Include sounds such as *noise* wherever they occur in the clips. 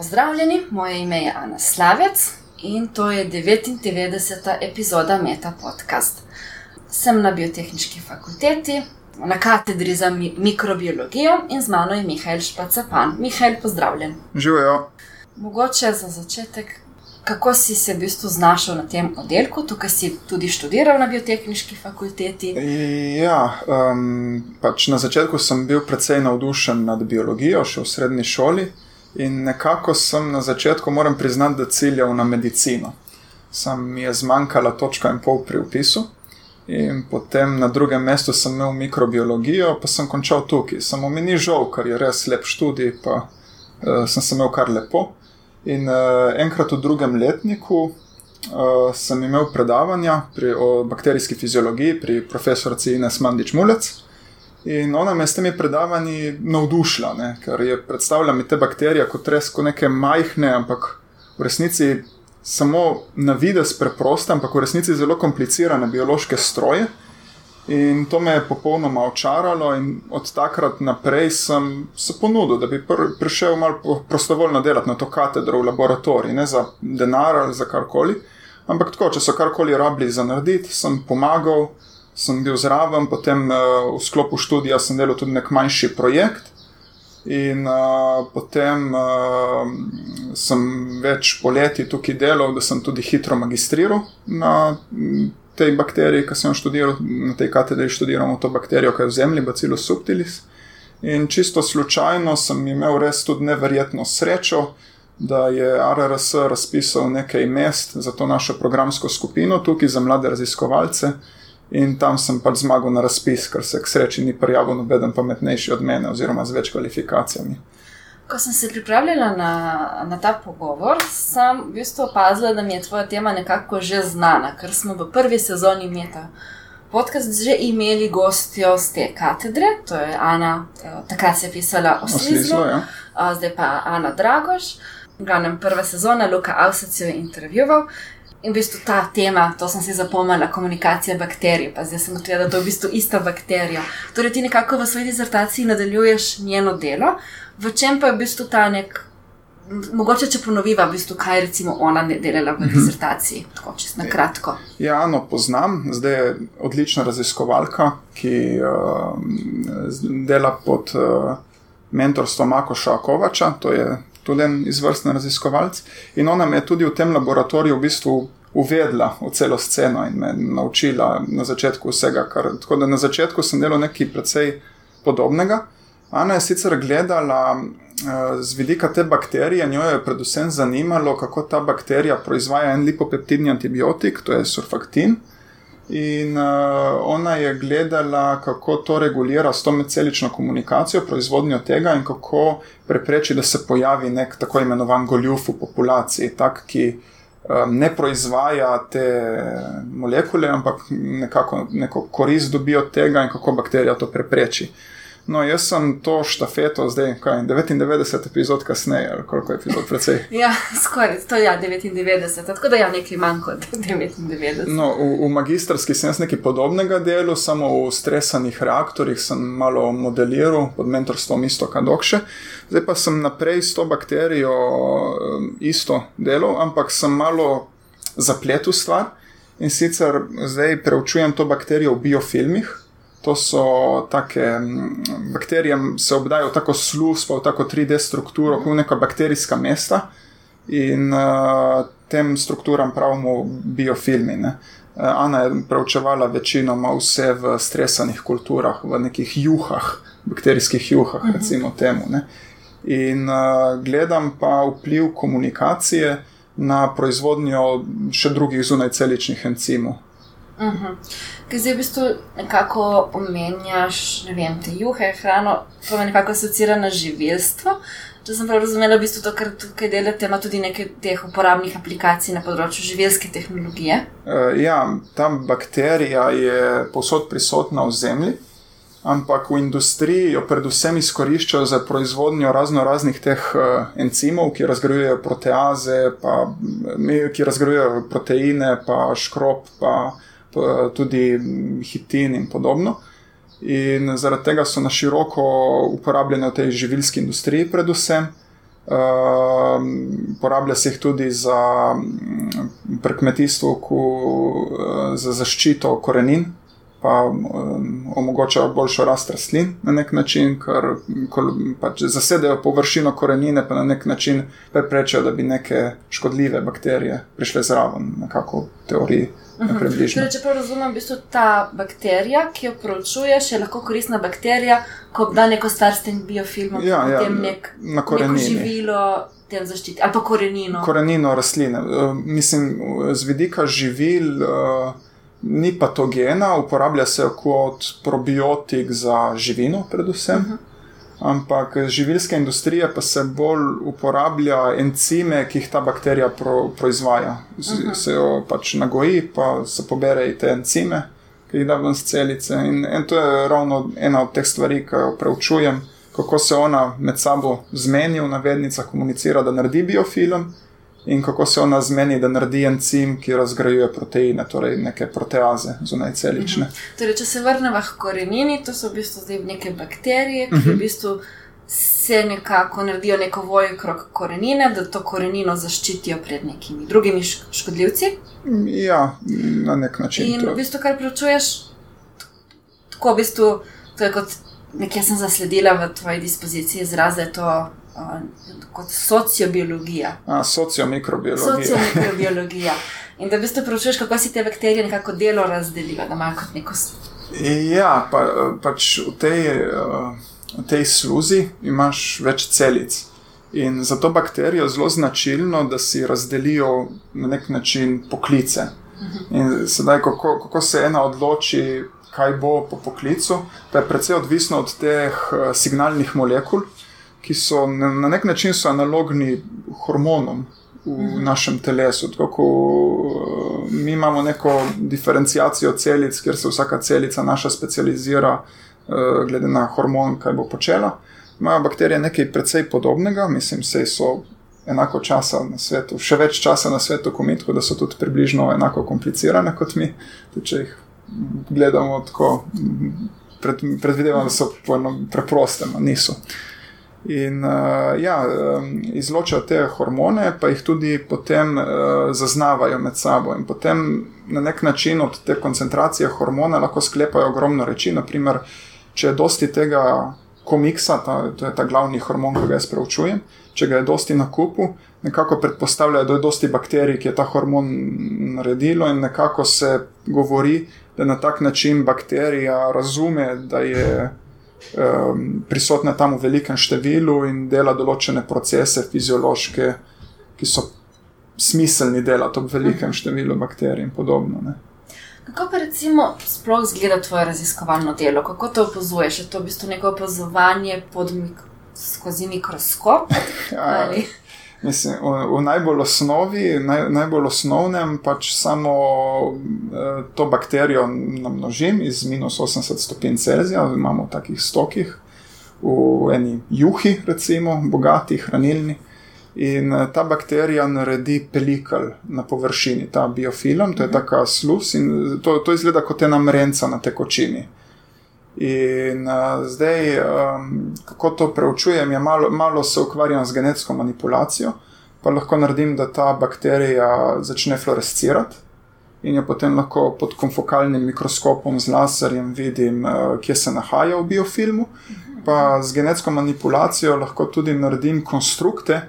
Pozdravljeni, moje ime je Ana Slavec in to je 99. epizoda Meta Podcast. Sem na biotehnički fakulteti, na katedri za mi mikrobiologijo in z mano je Mihajl Špacapan. Mihajl, pozdravljen. Živijo. Mogoče za začetek, kako si se v bistvu znašel na tem oddelku, tukaj si tudi študiral na biotehnički fakulteti? Ja, um, pač na začetku sem bil precej navdušen nad biologijo, še v srednji šoli. In nekako sem na začetku, moram priznati, da ciljal na medicino. Sam mi je zmanjkala točka in pol pri upisu. In potem na drugem mestu sem imel mikrobiologijo, pa sem končal tukaj. Samo mi ni žal, ker je res lep študij, pa uh, sem se imel kar lepo. In uh, enkrat v drugem letniku uh, sem imel predavanja pri, o bakterijski fiziologiji pri profesorici Ines Mandič Mulec. In ona me s temi predavanji navdušila, ne? ker je predstavljala mi te bakterije kot res kot neke majhne, ampak v resnici samo na vides preproste, ampak v resnici zelo komplicirane biološke stroje. In to me je popolnoma očaralo, in od takrat naprej sem se ponudil, da bi pr prišel malo prostovoljno delati na to katedro v laboratoriju, ne za denar ali za karkoli. Ampak tako, če so karkoli rabili za narediti, sem pomagal, sem bil zraven, potem uh, v sklopu študija sem delal tudi nek manjši projekt. In uh, potem uh, sem več poleti tukaj delal, da sem tudi hitro magistriral na tej bakteriji, ki sem jo študiral, na tej katedri študiramo to bakterijo, ki je v zemlji, Bacillus subtilis. In čisto slučajno sem imel res tudi neverjetno srečo, da je RRS razpisal nekaj mest za to našo programsko skupino tukaj za mlade raziskovalce. In tam sem pač zmagal na razpis, ker se k sreči ni prijavil noben pametnejši od mene, oziroma z več kvalifikacijami. Ko sem se pripravljala na, na ta pogovor, sem v bistvu opazila, da mi je tvoja tema nekako že znana, ker smo v prvi sezoni Meta podcast že imeli gostjo z te katedre, to je Ana, eh, takrat se je pisala o Slizlu, ja. zdaj pa Ana Dragoš. V glavnem prva sezona, Luka Avsac jo je intervjuval. In v bistvu ta tema, to sem si zapomnila, komunikacija bakterij, pa zdaj sem odkrila, da je to v bistvu ista bakterija. Torej, ti nekako v svoji dizertaciji nadaljuješ njeno delo, v čem pa je v bistvu ta nek. Mogoče, če ponoviva, v bistvu, kaj je recimo ona delala v dizertaciji, tako čisto na kratko. Ja, no, poznam, zdaj je odlična raziskovalka, ki uh, dela pod uh, mentorstvom Makoša Kovača, to je tudi en izvrsten raziskovalec. In ona me je tudi v tem laboratoriju v bistvu uvedla v celo sceno in me naučila na začetku vsega. Kar, tako da na začetku sem delal nekaj precej podobnega. Ana je sicer gledala uh, z vidika te bakterije, njo je predvsem zanimalo, kako ta bakterija proizvaja en lipopeptidni antibiotik, to je surfaktin. In uh, ona je gledala, kako to regulira s to medcelično komunikacijo, proizvodnjo tega in kako prepreči, da se pojavi nek tako imenovan goljuf v populaciji, tak, ki um, ne proizvaja te molekule, ampak nekako neko korist dobi od tega in kako bakterija to prepreči. No, jaz sem to štafeto zdaj, kaj 99 epizod kasneje, ali koliko je epizod precej. *laughs* ja, skoraj, to je ja, 99, tako da je ja, nekaj manj kot *laughs* 99. No, v, v magistrski sem jaz nekaj podobnega delu, samo v stresanih reaktorjih sem malo modeliral pod mentorstvom isto kadokše. Zdaj pa sem naprej s to bakterijo isto delal, ampak sem malo zapletel stvar in sicer zdaj preučujem to bakterijo v biofilmih. To so take bakterije, se obdajo tako sluz, pa v tako 3D strukturo, kot neka bakterijska mesta. In uh, tem strukturam pravimo biofilmi. Ne. Ana je preučevala večinoma vse v stresanih kulturah, v nekih juhah, bakterijskih juhah, mhm. recimo temu. Ne. In uh, gledam pa vpliv komunikacije na proizvodnjo še drugih zunajceličnih encimov. Uh -huh. Ker zdaj v bistvu nekako omenjaš, ne vem, te juhe, hrano, to me nekako asocira na živelstvo. Če sem prav razumela, v bistvu to, kar tukaj delate, ima tudi nekaj teh uporabnih aplikacij na področju živelske tehnologije. Uh, ja, ta bakterija je povsod prisotna v zemlji, ampak v industriji jo predvsem izkoriščajo za proizvodnjo razno raznih teh uh, encimov, ki razgrajujejo proteaze, pa, ki razgrajujejo proteine, pa škrop. Pa, tudi hitin in podobno. In zaradi tega so na široko uporabljene v tej živilski industriji, predvsem. Uh, porablja se jih tudi za pri kmetijstvu, ku, uh, za zaščito korenin, pa um, omogočajo boljšo rast rastlin na nek način, ker pač zasedajo površino korenine, pa na nek način preprečijo, da bi neke škodljive bakterije prišle zraven, nekako v teoriji. Torej, če prav razumem, v bistvu ta bakterija, ki jo proučuješ, je lahko koristna bakterija, ko da neko starsten biofilm, ja, ja, nek, na korenini. živilo. Zaščiti, ali pa korenino. Korenino rastline. Mislim, z vidika živil, uh, ni patogena, uporablja se kot probiotik za živino, predvsem. Uh -huh. Ampak živilska industrija pa se bolj uporablja encime, ki jih ta bakterija pro, proizvaja. Z, uh -huh. Se jo pač nagoji, pa se pobere te encime, ki jih da ven z celice. In, in to je ravno ena od teh stvari, ki jo preučujem, kako se ona med sabo zmeni v navednicah, komunicira, da naredi biofilm in kako se ona zmeni, da naredi encim, ki razgrajuje proteine, torej neke proteaze zunaj celične. Mhm. Torej, če se vrnemo k korenini, to so v bistvu zdaj neke bakterije, ki mhm. v bistvu se nekako naredijo neko voj krok korenine, da to korenino zaščitijo pred nekimi drugimi škodljivci. Ja, na nek način. In v bistvu, kar preučuješ, tako v bistvu, to je kot nekaj sem zasledila v tvoji dispoziciji izraz, da je to kot sociobiologija. A, sociomikrobiologija. Sociomikrobiologija. *laughs* In da v bistvu preučuješ, kako si te bakterije nekako delo razdelijo, da imajo kot neko. Ja, pa, pač v tej, v tej sluzi imaš več celic. In za to bakterijo je zelo značilno, da si razdelijo na nek način poklice. Mhm. In sedaj, kako, kako se ena odloči, kaj bo po poklicu, pa je precej odvisno od teh signalnih molekul, ki so na nek način analogni hormonom v mhm. našem telesu. Tako, uh, mi imamo neko diferencijacijo celic, kjer se vsaka celica naša specializira, uh, glede na hormon, kaj bo počela. Imajo bakterije nekaj precej podobnega, mislim, da so enako časa na svetu, še več časa na svetu, kot mi, tako da so tudi približno enako komplicirane kot mi. Tudi, če jih gledamo tako, pred, predvidevam, da so preproste, no niso. Uh, In uh, ja, um, izločajo te hormone, pa jih tudi potem uh, zaznavajo med sabo. In potem na nek način od te koncentracije hormona lahko sklepajo ogromno reči. Naprimer, če je dosti tega komiksa, ta, to je ta glavni hormon, ki ga jaz preučujem, če ga je dosti na kupu, nekako predpostavljajo, da je dosti bakterij, ki je ta hormon naredilo, in nekako se govori, da na tak način bakterija razume, da je um, prisotna tam v velikem številu in dela določene procese fiziološke, ki so smiselni delati ob velikem številu bakterij in podobno. Ne. Kako pa recimo sploh izgleda tvoje raziskovalno delo? Kako to opazuješ? Je to v bistvu neko opazovanje pod mik skozi mikroskop? *laughs* Ja, Mislim, v, v najbolj osnovi, naj, najbolj osnovnem, pač samo eh, to bakterijo namnožim iz minus 80 stopinj Celzija, imamo v takih stokih, v eni juhi, recimo, bogati, hranilni. In eh, ta bakterija naredi pelikal na površini, ta biofilm, to je mhm. taka sluz in to, to izgleda kot ena mrenca na tekočini. In uh, zdaj, um, kako to preučujem, je malo, malo se ukvarjam z genetsko manipulacijo, pa lahko naredim, da ta bakterija začne fluorescirati in jo potem lahko pod konfokalnim mikroskopom z laserjem vidim, uh, kje se nahaja v biofilmu. Pa z genetsko manipulacijo lahko tudi naredim konstrukte,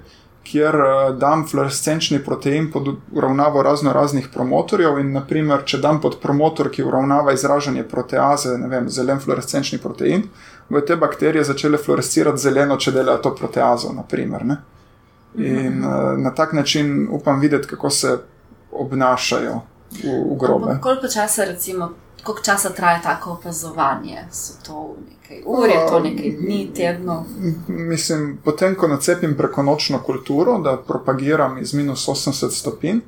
kjer uh, dam fluorescenčni protein pod uravnavo razno raznih promotorjev. In, naprimer, če dam pod promotor, ki uravnava izražanje proteaze, ne vem, zelen fluorescenčni protein, bodo te bakterije začele fluorescirati zeleno, če delajo to proteazo. Naprimer, in uh, na tak način upam videti, kako se obnašajo v, v grobe. Koliko časa, recimo, koliko časa traja tako opazovanje? So to nekaj ur, je to nekaj dni, tednov? Mislim, potem, ko nacepim preko nočno kulturo, da propagiram iz minus 80 stopinj.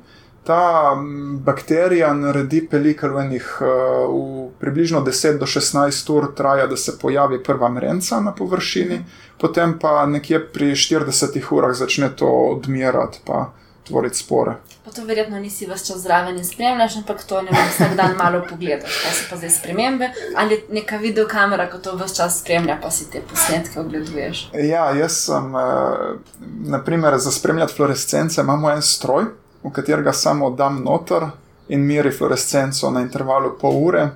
Ta bakterija naredi pelikal v enih, v približno 10 do 16 ur, traja, da se pojavi prva mrenca na površini, potem pa nekje pri 40 urah začne to odmirati, pa tvoriti spore. Pa to verjetno nisi več čas zraven in spremljaš, ampak to ne vem, vsak dan malo pogledaš, kaj so pa zdaj spremembe, ali neka videokamera, ko to vse čas spremlja, pa si te posnetke ogleduješ. Ja, jaz sem, eh, naprimer, za spremljati fluorescence imamo en stroj, v katerega samo dam noter in miri fluorescenco na intervalu pol ure.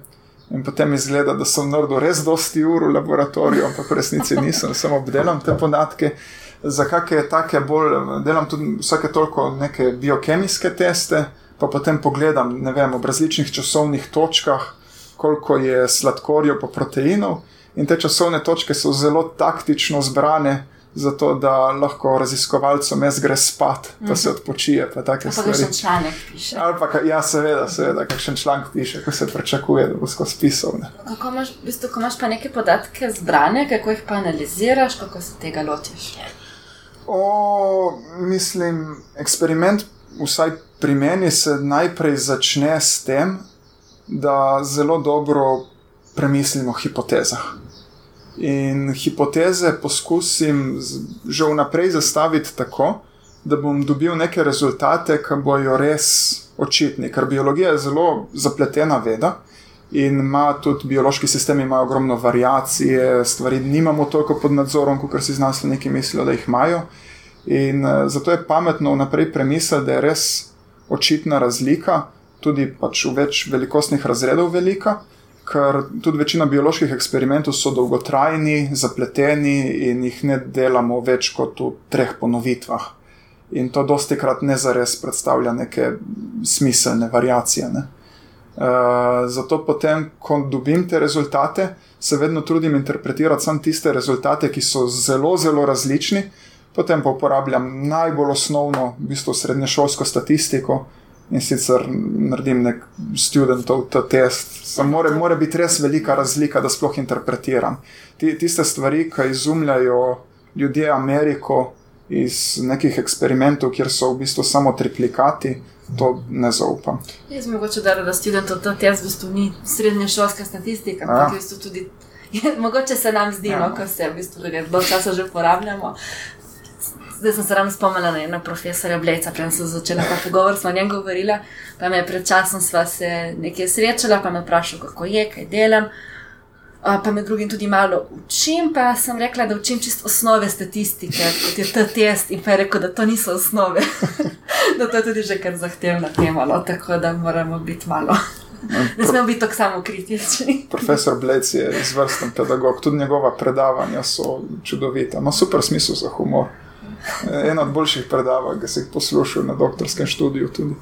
In potem izgleda, da sem naredil res dosti ur v laboratoriju, ampak v resnici nisem, samo obdelam te podatke za kakšne take bolj, delam tudi vsake toliko neke biokemijske teste, pa potem pogledam, ne vem, v različnih časovnih točkah, koliko je sladkorjev, pa proteinov. In te časovne točke so zelo taktično zbrane, zato da lahko raziskovalcem jaz gre spat, pa se mhm. odpočije. Pa tako stvari. kakšen članek piše. Ali pa, ja, seveda, seveda, kakšen članek piše, ko se pričakuje, da bo skozi pisal. Kako imaš, v bistvu, ko imaš pa neke podatke zbrane, kako jih pa analiziraš, kako se tega lotiš? O, mislim, eksperiment, vsaj pri meni, se najprej začne s tem, da zelo dobro premislimo o hipotezah. In hipoteze poskusim že vnaprej zastaviti tako, da bom dobil neke rezultate, ki bojo res očitni, ker biologija je zelo zapletena veda in ima tudi biološki sistem, ima ogromno variacije, stvari nimamo toliko pod nadzorom, kot si znanstveniki mislijo, da jih imajo. In uh, zato je pametno vnaprej premisliti, da je res očitna razlika, tudi pač v več velikostnih razredov velika, ker tudi večina bioloških eksperimentov so dolgotrajni, zapleteni in jih ne delamo več kot v treh ponovitvah. In to dosti krat ne zares predstavlja neke smiselne variacije. Ne? Uh, zato potem, ko dobim te rezultate, se vedno trudim interpretirati samo tiste rezultate, ki so zelo, zelo različni, potem pa uporabljam najbolj osnovno, v bistvu srednješolsko statistiko in sicer naredim nek študentov ta test. Mora, mora biti res velika razlika, da sploh interpretiram. Ti, tiste stvari, ki izumljajo ljudje Ameriko iz nekih eksperimentov, kjer so v bistvu samo triplikati to ne zaupam. Jaz mogoče da, da študentov to test v bistvu ni srednja šolska statistika, ampak v bistvu tudi. Je, *laughs* mogoče se nam zdi, ja. no, ko se v bistvu že dolgo časa že uporabljamo. Zdaj sem se ravno spomnila na eno profesorja Bleca, prej sem začela ta pogovor, smo o njem govorila, pa me pred časom sva se nekaj srečala, pa me vprašala, kako je, kaj delam pa med drugim tudi malo učim. Pa sem rekla, da učim čisto osnove statistike, kot je ta test, in pa je rekel, da to niso osnove. da *laughs* to je tudi že kar zahtevna tema, no? tako da moramo biti malo. Ne smemo biti tako samo kritični. Profesor Blec je izvrsten pedagog, tudi njegova predavanja so čudovita, ima super smisel za humor. Eno od boljših predavanj, ki sem jih poslušal na doktorskem študiju. Tudi.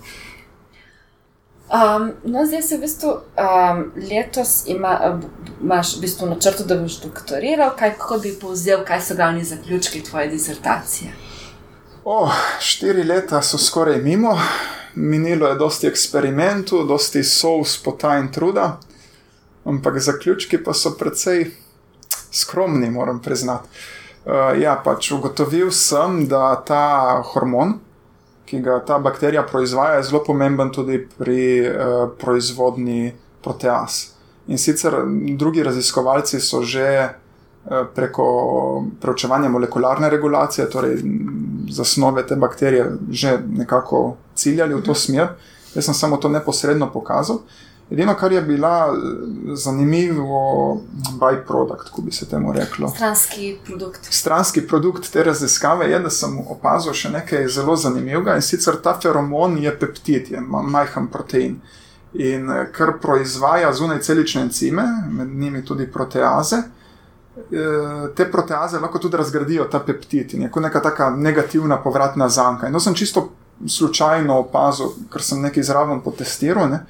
Um, no, zdaj se v bistvu um, letos ima, imaš v bistvu načrto, da boš doktoriral. Kaj, kako bi povzel, kaj so glavni zaključki tvoje disertacije? Oh, štiri leta so skoraj mimo, minilo je dosti eksperimentov, dosti sous, pota in truda, ampak zaključki pa so precej skromni, moram priznati. Uh, ja, pač ugotovil sem, da ta hormon, ki ga ta bakterija proizvaja, je zelo pomemben tudi pri uh, proizvodnji proteaz. In sicer drugi raziskovalci so že uh, preko preučevanja molekularne regulacije, torej zasnove te bakterije, že nekako ciljali v to smer. Jaz sem samo to neposredno pokazal. Edino, kar je bila eh, zanimivo, byproduct, ko bi se temu reklo. Stranski produkt. Stranski produkt te raziskave je, da sem opazil še nekaj zelo zanimivega in sicer ta feromon je peptid, je majhen protein. In eh, kar proizvaja zunaj celične encime, med njimi tudi proteaze. Eh, te proteaze lahko tudi razgradijo ta peptid in je kot neka taka negativna povratna zanka. In to sem čisto slučajno opazil, ker sem nekaj zraven potestiral. Ne?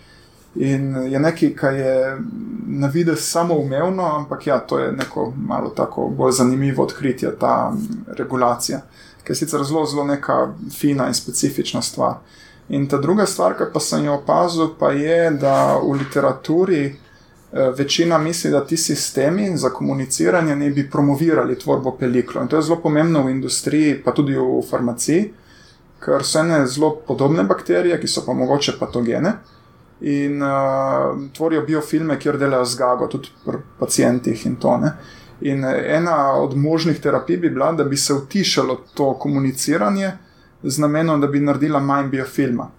In je nekaj, kar je na vidi samo umevno, ampak ja, to je neko malo tako bolj zanimivo odkritje, ta regulacija, ki je sicer zelo, zelo neka fina in specifična stvar. In ta druga stvar, ki pa sem jo opazil, pa je, da v literaturi eh, večina misli, da ti sistemi za komuniciranje ne bi promovirali tvorbo peliklo. In to je zelo pomembno v industriji, pa tudi v farmaciji, ker so ene zelo podobne bakterije, ki so pa mogoče patogene in uh, tvorijo biofilme, kjer delajo zgago, tudi pri pacijentih in to. Ne? In ena od možnih terapij bi bila, da bi se utišalo to komuniciranje z namenom, da bi naredila manj biofilma.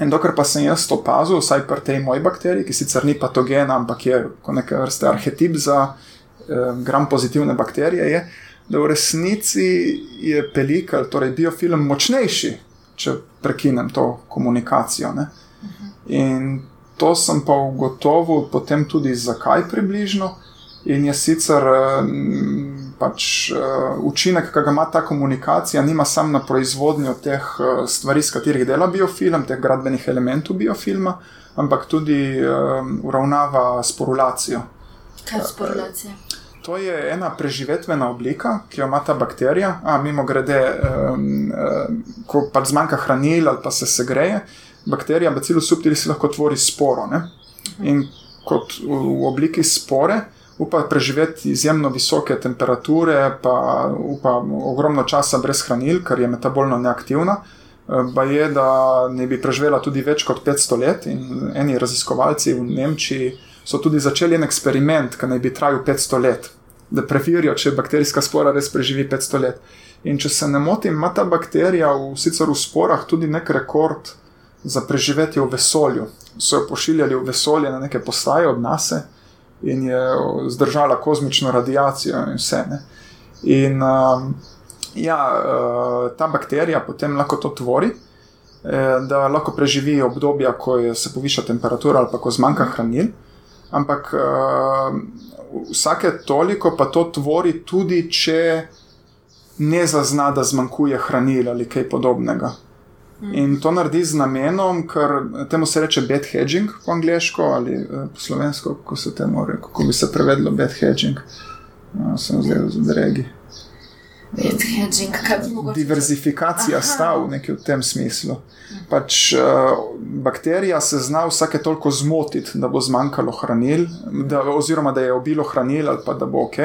In dokler pa sem jaz to opazil, vsaj pri tej moji bakteriji, ki sicer ni patogena, ampak je neke vrste arhetip za eh, gram pozitivne bakterije, je, da v resnici je pelikal, torej biofilm, močnejši, če prekinem to komunikacijo. Ne? In to sem pa ugotovil potem tudi, zakaj približno. In je sicer pač, učinek, ki ga ima ta komunikacija, nima samo na proizvodnjo teh stvari, s katerih dela biofilm, teh gradbenih elementov biofilma, ampak tudi uravnava sporulacijo. Kaj je sporulacija? To je ena preživetvena oblika, ki jo ima ta bakterija. A, mimo grede, um, um, ko pač zmanjka hranil ali pa se segreje, bakterija, bacillus subtilis lahko tvori sporo. Ne? In kot v, obliki spore, upa preživeti izjemno visoke temperature, pa upa ogromno časa brez hranil, ker je metabolno neaktivna. Pa je, da ne bi preživela tudi več kot 500 let, in eni raziskovalci v Nemčiji so tudi začeli en eksperiment, ki naj bi trajal 500 let, da preverijo, če bakterijska spora res preživi 500 let. In če se ne motim, ima ta bakterija v, sicer v sporah tudi nek rekord za preživetje v vesolju. So jo pošiljali v vesolje na neke postaje od nas in je zdržala kozmično radiacijo in vse. Ne. In um, ja, uh, ta bakterija potem lahko to tvori, eh, da lahko preživi obdobja, ko se poviša temperatura ali pa ko zmanjka hranil. Ampak uh, vsake toliko pa to tvori tudi, če ne zazna, da zmanjkuje hranil ali kaj podobnega. In to naredi z namenom, ker temu se reče bad hedging po angliško ali eh, po slovensko, kako se temu reče, kako bi se prevedlo bad hedging. No, sem zdaj v dregi. Hedging, Diverzifikacija stav, nekaj v tem smislu. Pač, uh, bakterija se zna vsake toliko zmotiti, da bo zmanjkalo hranil, da, oziroma da je obilo hranil, ali pa da bo ok,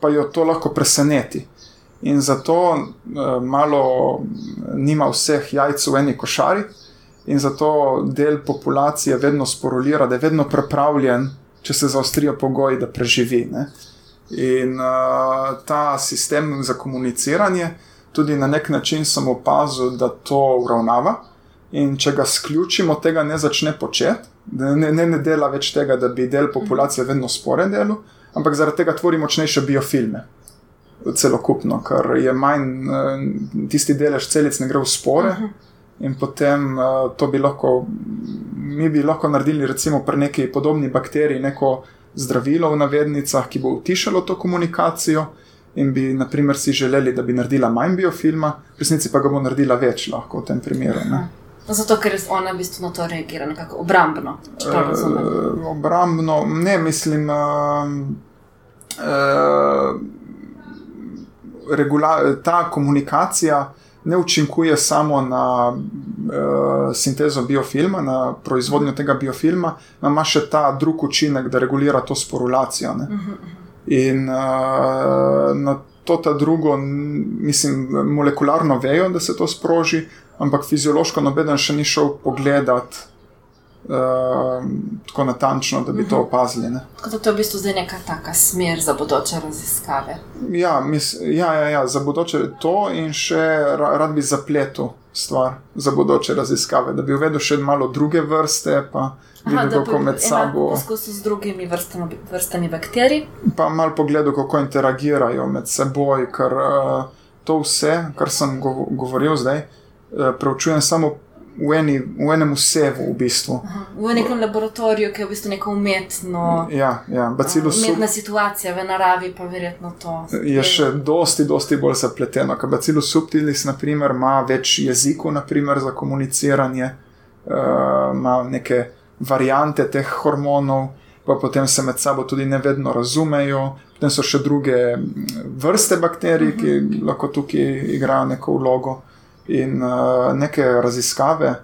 pa jo to lahko preseneti. In zato uh, malo nima vseh jajc v eni košari, in zato del populacije vedno sporulira, da je vedno pripravljen, če se zaostrijo pogoji, da preživi. Ne? In uh, ta sistem za komuniciranje, tudi na nek način sem opazil, da to uravnava. In če ga sključimo, tega ne začne početi, ne, ne, ne dela več tega, da bi del populacije vedno sporen delu, ampak zaradi tega tvori močnejše biofilme. Celokupno, ker je manj tisti delež celic, ne gre v spore, uh -huh. in potem to bi lahko, mi bi lahko naredili, recimo, pri neki podobni bakteriji, neko zdravilo v navednicah, ki bo utišalo to komunikacijo, in bi, naprimer, si želeli, da bi naredila manj biofilma, v resnici pa ga bo naredila več, lahko v tem primeru. Ne? Zato, ker ona v bistvu na to reagira nekako obrambno. E, obrambno, ne mislim. Uh, uh, regula, ta komunikacija ne učinkuje samo na uh, sintezo biofilma, na proizvodnjo tega biofilma, ima še ta drug učinek, da regulira to sporulacijo. Ne? In uh, na to ta drugo, mislim, molekularno vejo, da se to sproži, ampak fiziološko noben še ni šel pogledat. Uh, tako natančno, da bi to opazili. Tako da to je v bistvu zdaj neka taka smer za bodoče raziskave. Ja, mis, ja, ja, ja, za bodoče to in še rad bi zapletel stvar za bodoče raziskave, da bi uvedel še malo druge vrste, pa videl, kako med sabo. Poskusil z drugimi vrstami, vrstami bakterij. Pa malo pogledal, kako interagirajo med seboj, ker uh, to vse, kar sem govoril zdaj, uh, preučujem samo v, eni, v enem vsevu, v bistvu. Aha, v nekem laboratoriju, ki je v bistvu neko umetno. Ja, ja, umetna sub... situacija v naravi, pa verjetno to. Je še dosti, dosti bolj zapleteno. Ker bacillus subtilis, naprimer, ima več jezikov naprimer, za komuniciranje, uh, ima neke variante teh hormonov. Pa potem se med sabo tudi ne vedno razumejo, potem so še druge vrste bakterij, ki uh -huh. lahko tukaj igrajo neko vlogo. In uh, neke raziskave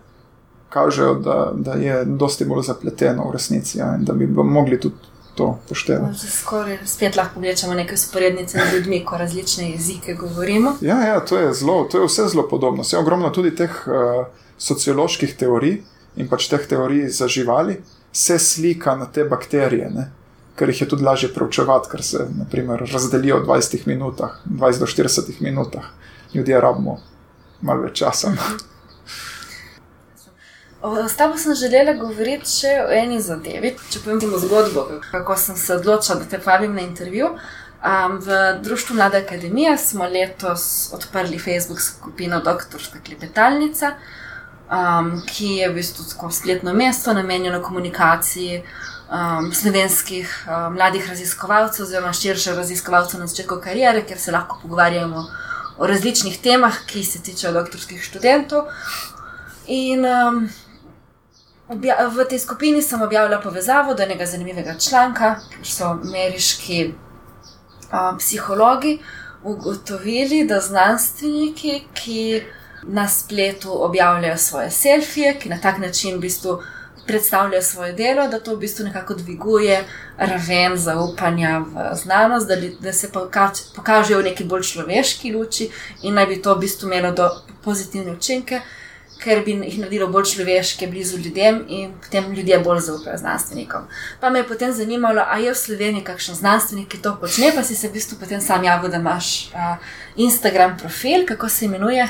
kažejo, da, da je dosti bolj zapleteno v resnici ja, in da bi mogli tudi to poštevati. Skoraj spet lahko rečemo nekaj sporednice z ljudmi, ko različne jezike govorimo. Ja, ja to, je zelo, to je vse zelo podobno. Vse je ogromno tudi teh uh, socioloških teorij in pač teh teorij za živali, se slika na te bakterije. Ne? Ker jih je tudi lažje preučevati, ker se naprimer, razdelijo v 20 minutah, 20 do 40 minutah. Ljudje rabimo malo več časa. S tabo sem želela govoriti še o eni zadevi. Če povem ti zgodbo, kako sem se odločila, da te povabim na intervju. Um, v Društvu Mlada Akademija smo letos odprli Facebook skupino Doktorska klepetalnica, um, ki je v bistvu tako spletno mesto namenjeno komunikaciji um, slovenskih um, mladih raziskovalcev, oziroma širše raziskovalcev na začetku karijere, kjer se lahko pogovarjamo o različnih temah, ki se tičejo doktorskih študentov. In um, v tej skupini sem objavila povezavo do enega zanimivega članka, ker so ameriški um, psihologi ugotovili, da znanstveniki, ki na spletu objavljajo svoje selfije, ki na tak način v bistvu predstavljajo svoje delo, da to v bistvu nekako dviguje raven zaupanja v znanost, da, da se pokaž, pokažejo v neki bolj človeški luči in naj bi to v bistvu imelo do pozitivne učinke ker bi jih naredilo bolj človeške, blizu ljudem in potem ljudje bolj zaupajo znanstvenikom. Pa me je potem zanimalo, ali je v Sloveniji kakšen znanstvenik, ki to počne, pa si se v bistvu potem sam javil, da imaš uh, Instagram profil, kako se imenuje?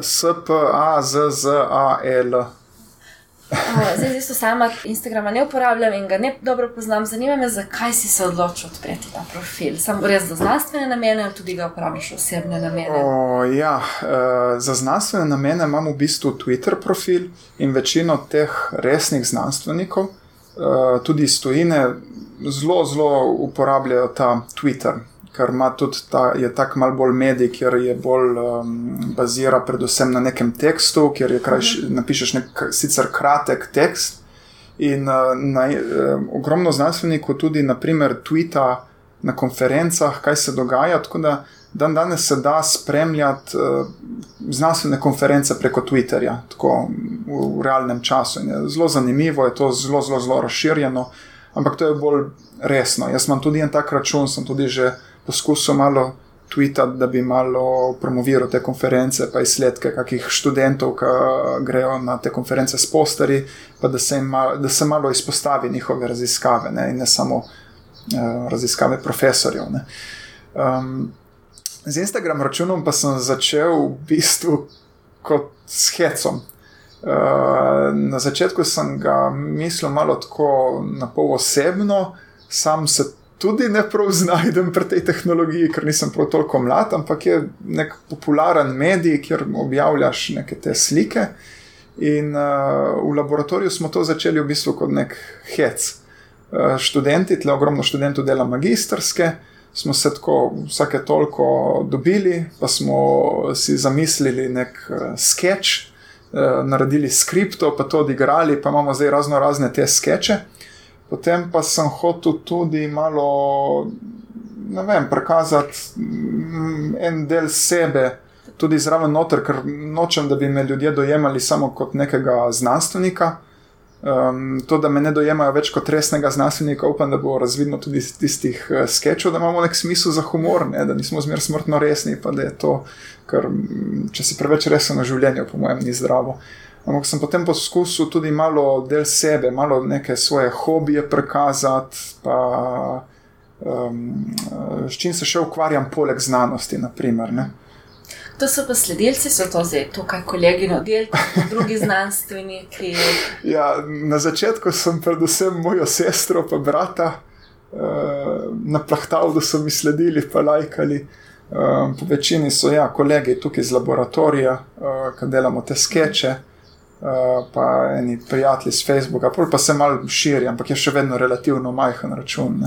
S-P-A-Z-Z-A-L. Zdaj, zelo sama Instagrama ne uporabljam in ga ne dobro poznam. Zanima me, zakaj si se odločil odpreti ta profil. Sam res za znanstvene namene, ali tudi ga uporabiš v osebne namene? O, ja, uh, za znanstvene namene imam v bistvu Twitter profil in večino teh resnih znanstvenikov, uh, tudi iz tujine, zelo, zelo uporabljajo ta Twitter ker ima tudi ta, je tako malo bolj medij, ker je bolj um, bazira predvsem na nekem tekstu, ker je kraj, mhm. napišeš nek sicer kratek tekst. In uh, na, uh, ogromno znanstvenikov tudi, naprimer, tvita na konferencah, kaj se dogaja. Tako da dan danes se da spremljati uh, znanstvene konference preko Twitterja, tako v, v realnem času. Zelo zanimivo je to, zelo, zelo, zelo razširjeno, ampak to je bolj resno. Jaz imam tudi en tak račun, sem tudi že poskusil malo tweetati, da bi malo promoviral te konference, pa izsledke kakih študentov, ki grejo na te konference s posteri, pa da se, malo, da se malo izpostavi njihove raziskave ne, in ne samo uh, raziskave profesorjev. Um, z Instagram računom pa sem začel v bistvu kot s hecom. Uh, na začetku sem ga mislil malo tako na pol osebno, sam se tudi ne prav znajdem pri tej tehnologiji, ker nisem prav toliko mlad, ampak je nek popularen medij, kjer objavljaš neke te slike. In uh, v laboratoriju smo to začeli v bistvu kot nek hec. Uh, študenti, tle ogromno študentov dela magistrske, smo se tako vsake toliko dobili, pa smo si zamislili nek uh, sketch, uh, naredili skripto, pa to odigrali, pa imamo zdaj razno razne te skeče. Potem pa sem hotel tudi malo, ne vem, prikazati mm, en del sebe, tudi zraven noter, ker nočem, da bi me ljudje dojemali samo kot nekega znanstvenika. Um, to, da me ne dojemajo več kot resnega znanstvenika, upam, da bo razvidno tudi iz tistih uh, sketchov, da imamo nek smisel za humor, ne? da nismo zmerno smrtno resni, pa da je to, ker mm, če si preveč resen v življenju, po mojem, ni zdravo. Uh, Ampak sem potem poskusil tudi malo del sebe, malo neke svoje hobije prikazati, pa um, s čim se še ukvarjam, poleg znanosti. Naprimer, to so pa sledilci, so to zdaj tukaj kolegi na oddelku, drugi znanstveniki. *laughs* Ja, na začetku sem predvsem mojo sestro in brata uh, naplahtal, da so mi sledili, pa lajkali. Um, po večini so ja, kolegi tukaj iz laboratorija, uh, ki delamo te skeče. Eh, pa eni prijatelji z Facebooka, pa se malo širi, ampak je še vedno relativno majhen račun.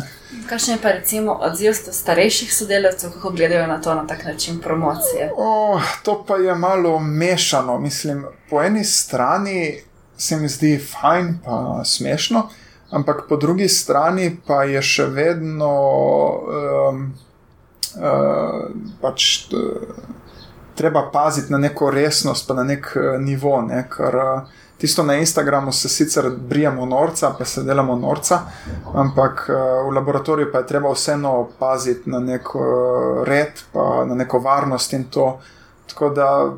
Kakšen je pa recimo odziv starejših sodelavcev, kako gledajo na to na tak način promocije? Oh, to pa je malo mešano. Mislim, po eni strani se mi zdi fajn, pa smešno, ampak po drugi strani pa je še vedno um, uh, pač. Uh, treba paziti na neko resnost, pa na nek uh, nivo. Ne? Ker uh, tisto na Instagramu se sicer brijemo norca, pa se delamo norca, ampak uh, v laboratoriju pa je treba vseeno paziti na nek uh, red, pa na neko varnost in to. Tako da.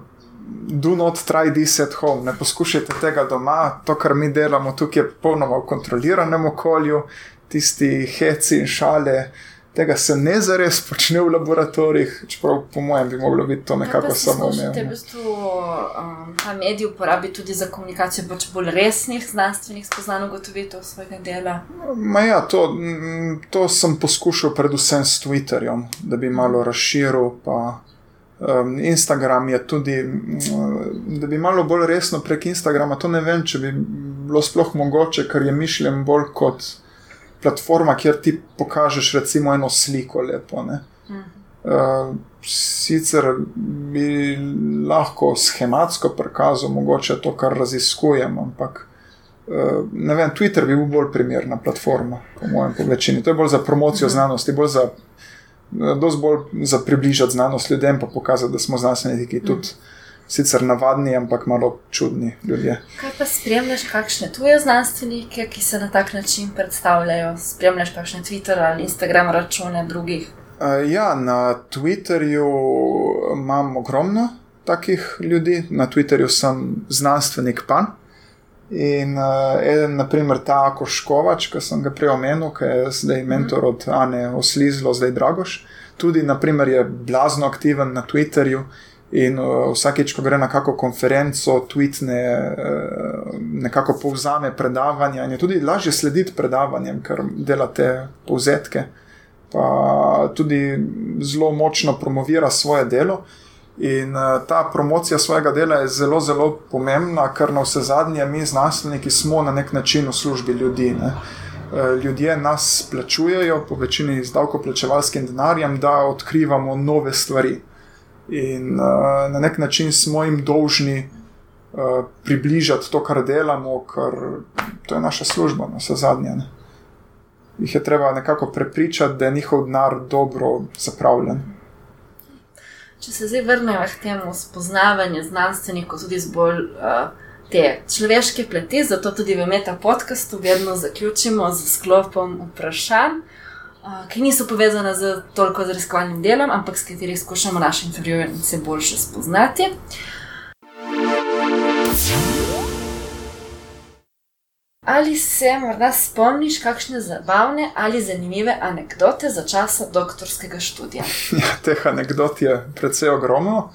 Do not try this at home, ne poskušajte tega doma. To, kar mi delamo tukaj, je popolnoma v kontroliranem okolju, tisti heci in šale, tega se ne zares počne v laboratorijih, čeprav po mojem bi moglo biti to nekako samo umevno. Te v bistvu um, ta medij uporabi tudi za komunikacijo pač bolj resnih znanstvenih spoznanj ugotovitev svojega dela. Ma ja, to, to sem poskušal predvsem s Twitterjem, da bi malo razširil, pa um, Instagram je tudi, um, da bi malo bolj resno prek Instagrama, to ne vem, če bi bilo sploh mogoče, ker je mišljen bolj kot platforma, kjer ti pokažeš recimo eno sliko lepo. Uh, sicer bi lahko schematsko prikazal, mogoče to, kar raziskujem, ampak uh, ne vem, Twitter bi bil bolj primerna platforma, po mojem, po večini. To je bolj za promocijo mhm. znanosti, bolj za, uh, bolj za približati znanost ljudem, pa pokazati, da smo znanstveniki tudi. Mhm sicer navadni, ampak malo čudni ljudje. Kaj pa spremljaš, kakšne tuje znanstvenike, ki se na tak način predstavljajo? Spremljaš kakšne Twitter ali Instagram račune drugih? Uh, ja, na Twitterju imam ogromno takih ljudi, na Twitterju sem znanstvenik pan. In uh, eden, naprimer, ta Koškovač, ki sem ga prej omenil, ki je zdaj mentor od Ane Oslizlo, zdaj Dragoš, tudi, naprimer, je blazno aktiven na Twitterju In uh, vsakeč, ko gre na kakšno konferenco, tweetne, uh, nekako povzame predavanja, in je tudi lažje slediti predavanjem, ker dela te povzetke. Pa tudi zelo močno promovira svoje delo. In uh, ta promocija svojega dela je zelo, zelo pomembna, ker na vse zadnje mi, znanstveniki, smo na nek način v službi ljudi. Ne? Ljudje nas plačujejo, po večini z davkoplačevalskim denarjem, da odkrivamo nove stvari. In uh, na nek način smo jim dolžni uh, približati to, kar delamo, ker to je naša služba, na vse zadnje. Ne. Jih je treba nekako prepričati, da je njihov denar dobro zapravljen. Če se zdaj vrnemo k temu spoznavanju znanstvenikov, tudi z bolj uh, te človeške pleti, zato tudi v meta podkastu vedno zaključimo z sklopom vprašanj ki niso povezane z toliko z raziskovalnim delom, ampak s katerimi skušamo naše intervjuje boljše spoznati. Ali se morda spomniš kakšne zabavne ali zanimive anekdote za časa doktorskega študija? *laughs* Ja, teh anekdot je precej ogromno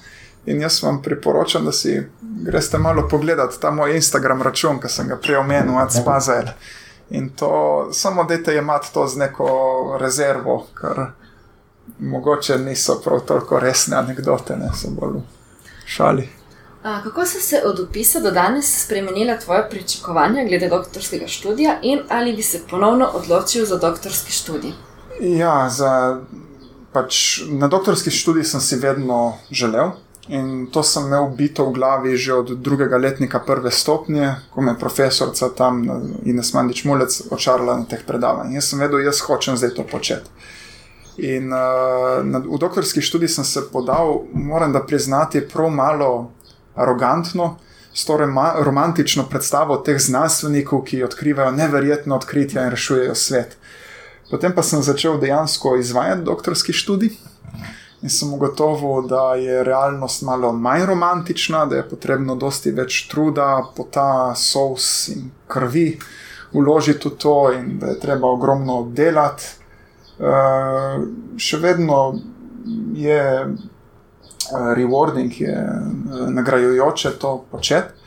in jaz vam priporočam, da si greste malo pogledati ta moj Instagram račun, ki sem ga prej omenil, Adspazel. In to samo dajte imati to z neko rezervo, ker mogoče niso prav toliko resne anekdote, ne so bolj šali. A, kako so se od upisa do danes spremenila tvoja pričakovanja glede doktorskega študija in ali bi se ponovno odločil za doktorski študij? Ja, za, pač, na doktorski študij sem si vedno želel. In to sem imel bito v glavi že od drugega letnika prve stopnje, ko me je profesorica tam Ines Mandič Mulec očarala na teh predavanjih. Jaz sem vedel, jaz hočem zdaj to početi. In uh, v doktorski študij sem se podal, moram da priznati, prav malo arogantno, s to romantično predstavo teh znanstvenikov, ki odkrivajo neverjetno odkritja in rešujejo svet. Potem pa sem začel dejansko izvajati doktorski študij in sem ugotovil, da je realnost malo manj romantična, da je potrebno dosti več truda, pota, sous in krvi vložiti v to, in da je treba ogromno delati. Uh, še vedno je uh, rewarding, je uh, nagrajujoče to početi.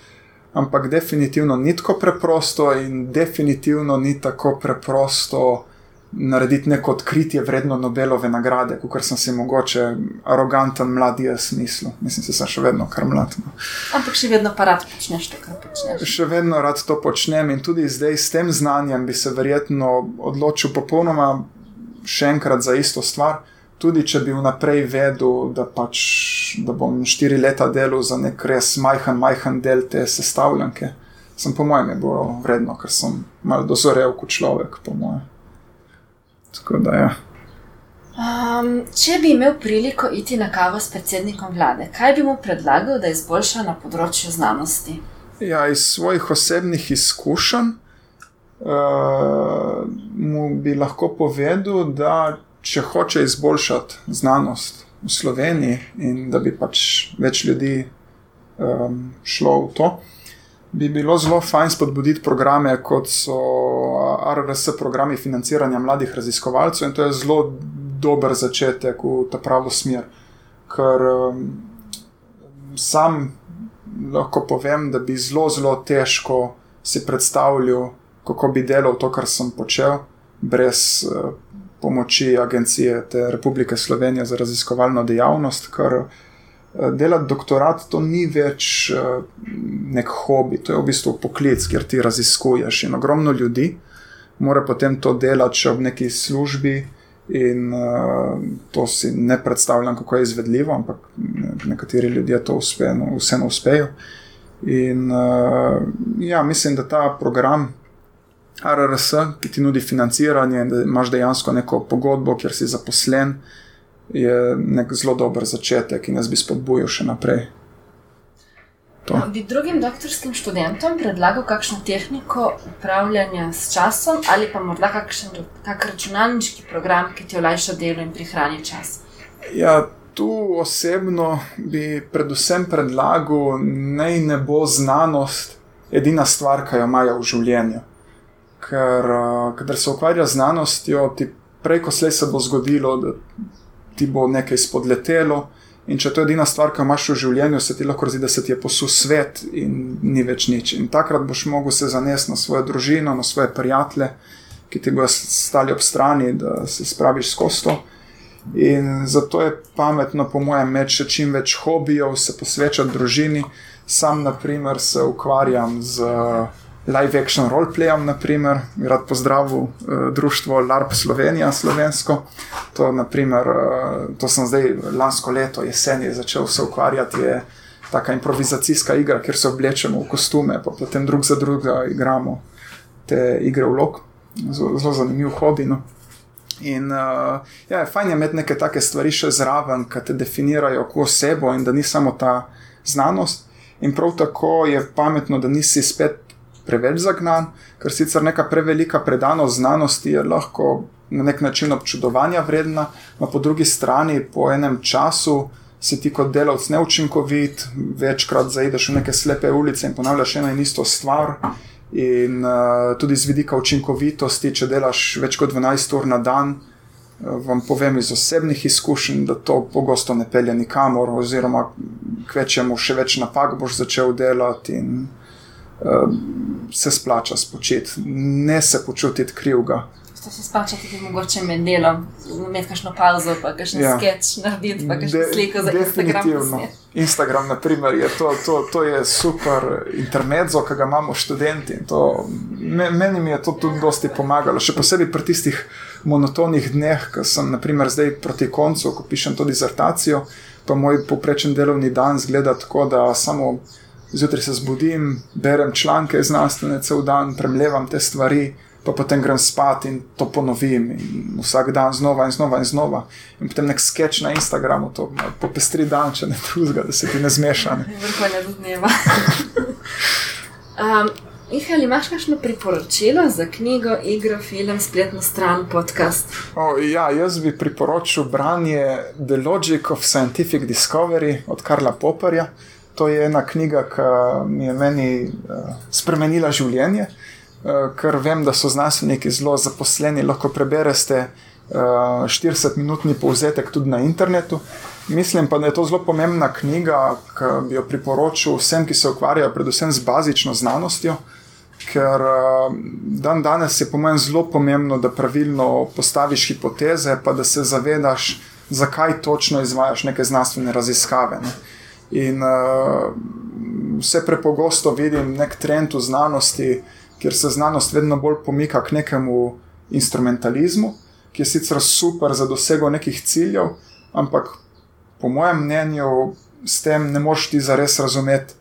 Ampak definitivno ni tako preprosto, in definitivno ni tako preprosto narediti neko odkritje vredno Nobelove nagrade, kot sem si mogoče aroganten mlad jaz mislil. Mislim, da sem še vedno kar mlad. No. Ampak še vedno pa rad počneš to, kar počneš. Še vedno rad to počnem in tudi zdaj s tem znanjem bi se verjetno odločil popolnoma še enkrat za isto stvar. Tudi če bi vnaprej vedel, da, pač, da bom štiri leta delal za nek res majhen, majhen del te sestavljanke, sem po mojem je bilo vredno, ker sem mal dozorel kot človek, po mojem. Tako da, ja. Um, če bi imel priliko iti na kavo s predsednikom vlade, kaj bi mu predlagal, da izboljša na področju znanosti? Ja, iz svojih osebnih izkušenj uh, mu bi lahko povedal, da če hoče izboljšati znanost v Sloveniji in da bi pač več ljudi um, šlo v to, bi bilo zelo fajn spodbuditi programe, kot so RRS programi financiranja mladih raziskovalcev. In to je zelo dober začetek v ta pravo smer. Ker um, sam lahko povem, da bi zelo, zelo težko si predstavljal, kako bi delal to, kar sem počel, brez uh, pomoči Agencije Republike Slovenije za raziskovalno dejavnost, ker uh, delati doktorat to ni več uh, nek hobi, to je v bistvu poklic, kjer ti raziskuješ in ogromno ljudi mora potem to delati še ob neki službi. In uh, to si ne predstavljam, kako je izvedljivo, ampak nekateri ljudje to uspe, no, vseeno uspejo. In uh, ja, mislim, da ta program RRS, ki ti nudi financiranje, da imaš dejansko neko pogodbo, kjer si zaposlen, je nek zelo dober začetek in jaz bi spodbujal še naprej. To. Bi drugim doktorskim študentom predlagal kakšno tehniko upravljanja s časom ali pa morda kakšen kak računalniški program, ki ti olajša delo in prihrani čas? Ja, tu osebno bi predvsem predlagal, naj ne bo znanost edina stvar, ki jo imajo v življenju. Ker, ker se ukvarja z znanostjo, ti preko slej se bo zgodilo, da ti bo nekaj spodletelo. In če to je edina stvar, ki jo imaš v življenju, se ti lahko zdi, da se ti je posul svet in ni več nič. In takrat boš mogel se zanesti na svojo družino, na svoje prijatelje, ki ti bodo stali ob strani, da se spraviš skozi to. In zato je pametno, po mojem, imeti še čim več hobijev, se posvečati družini. Sam, na primer, se ukvarjam z live action roleplayom, naprimer, rad pozdravil uh, društvo LARP Slovenija, slovensko. To, naprimer, uh, to sem zdaj lansko leto, jesen, začel se ukvarjati. Je taka improvizacijska igra, kjer se oblečemo v kostume, pa potem drug za drugega igramo te igre v lok. Zelo zanimiv hobi. No. In uh, ja, fajn je imeti neke take stvari še zraven, ki te definirajo kot osebo in da ni samo ta znanost. In prav tako je pametno, da nisi spet preveč zagnan, ker sicer neka prevelika predanost znanosti je lahko na nek način občudovanja vredna, no po drugi strani po enem času. Si ti kot delavec neučinkovit, večkrat zaideš v neke slepe ulice in ponavljaš eno in isto stvar, In uh, tudi z vidika učinkovitosti, če delaš več kot 12 ur na dan, uh, vam povem iz osebnih izkušenj, da to pogosto ne pelje nikamor, oziroma kvečemu še več napak boš začel delati in uh, se splača spočiti, ne se počutiti krivga to se splača tudi mogoče med delom, imeti kakšno pauzo, pa kakšen ja. sketch narediti, pa kakšno sliko za Instagram. Instagram, na primer, je to, to, to je super intermezzo, ki ga imamo študenti. To, meni mi je to tudi dosti pomagalo, še posebej pri tistih monotonih dneh, ko sem, naprimer, zdaj proti koncu, ko pišem to dizertacijo, pa moj poprečen delovni dan zgleda tako, da samo. Zjutraj se zbudim, berem članke znanstvene, cel dan premlevam te stvari, pa potem grem spat in to ponovim in vsak dan znova in znova in znova. In potem nek sketch na Instagramu, to popestri dan, če ne drugega, da se ti ne zmeša. Vrhunje do dneva. um, Ih, ali imaš kakšno priporočilo za knjigo, igro, film, spletno stran, podcast? O, ja, jaz bi priporočil branje The Logic of Scientific Discovery od Karla Popperja. To je ena knjiga, ki mi je meni uh, spremenila življenje. Uh, Eh, ker vem, da so znanstveniki zelo zaposleni, lahko preberete 40-minutni povzetek tudi na internetu. Mislim pa, da je to zelo pomembna knjiga, ki bi jo priporočil vsem, ki se ukvarjajo predvsem z bazično znanostjo. Ker eh, dan danes je po mojem zelo pomembno, da pravilno postaviš hipoteze, pa da se zavedaš, zakaj točno izvajaš neke znanstvene raziskave. Ne. In uh, vse prepogosto vidim nek trend v znanosti, uh, kjer se znanost vedno bolj pomika k nekemu instrumentalizmu, ki je sicer super za dosego nekih ciljev, ampak po mojem mnenju s tem ne moš ti zares razumeti,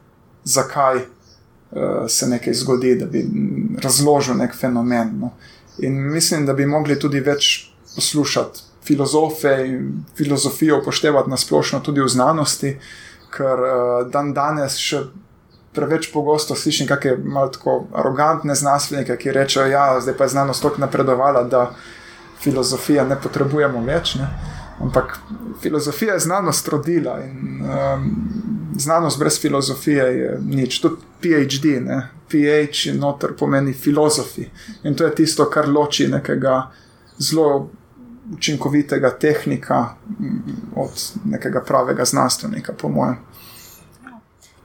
zakaj uh, se nekaj zgodi, da bi razložil nek fenomen. No. In mislim, da bi mogli tudi več poslušati filozofe in filozofijo upoštevati na splošno tudi v znanosti, ker uh, dan danes še preveč pogosto slišim kakšne malo tako arogantne znanstvenike, ki rečejo, da ja, je znanost tako napredovala, da filozofija ne potrebujemo več. Ne? Ampak filozofija je znanost rodila in um, znanost brez filozofije je nič. Tudi PhD, ne? PH in noter pomeni filozofi. In to je tisto, kar loči nekega zelo učinkovitega tehnika od nekega pravega znanstvenika, po mojem.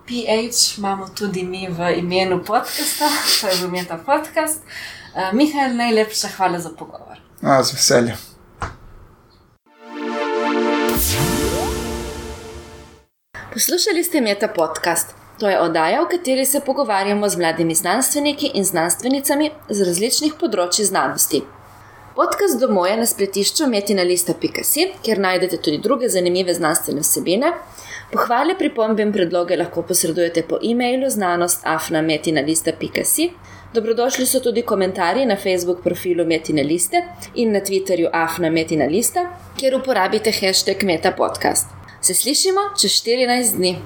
PH imamo tudi mi v imenu podcasta, to je imenu ta podcast. Uh, Mihajl, najlepša hvala za pogovor. A, z veseljem. Poslušali ste Meta podcast. To je oddaja, v kateri se pogovarjamo z mladimi znanstveniki in znanstvenicami z različnih področji znanosti. Podcast domov je na spletišču metinalista.si, kjer najdete tudi druge zanimive znanstvene vsebine. Pohvale, pripombe in predloge lahko posredujete po e-mailu znanost afnametinalista.si. Dobrodošli so tudi komentarji na Facebook profilu Metinaliste in na Twitterju afnametinalista, kjer uporabite hashtag metapodcast. Se slišimo čez 14 dni.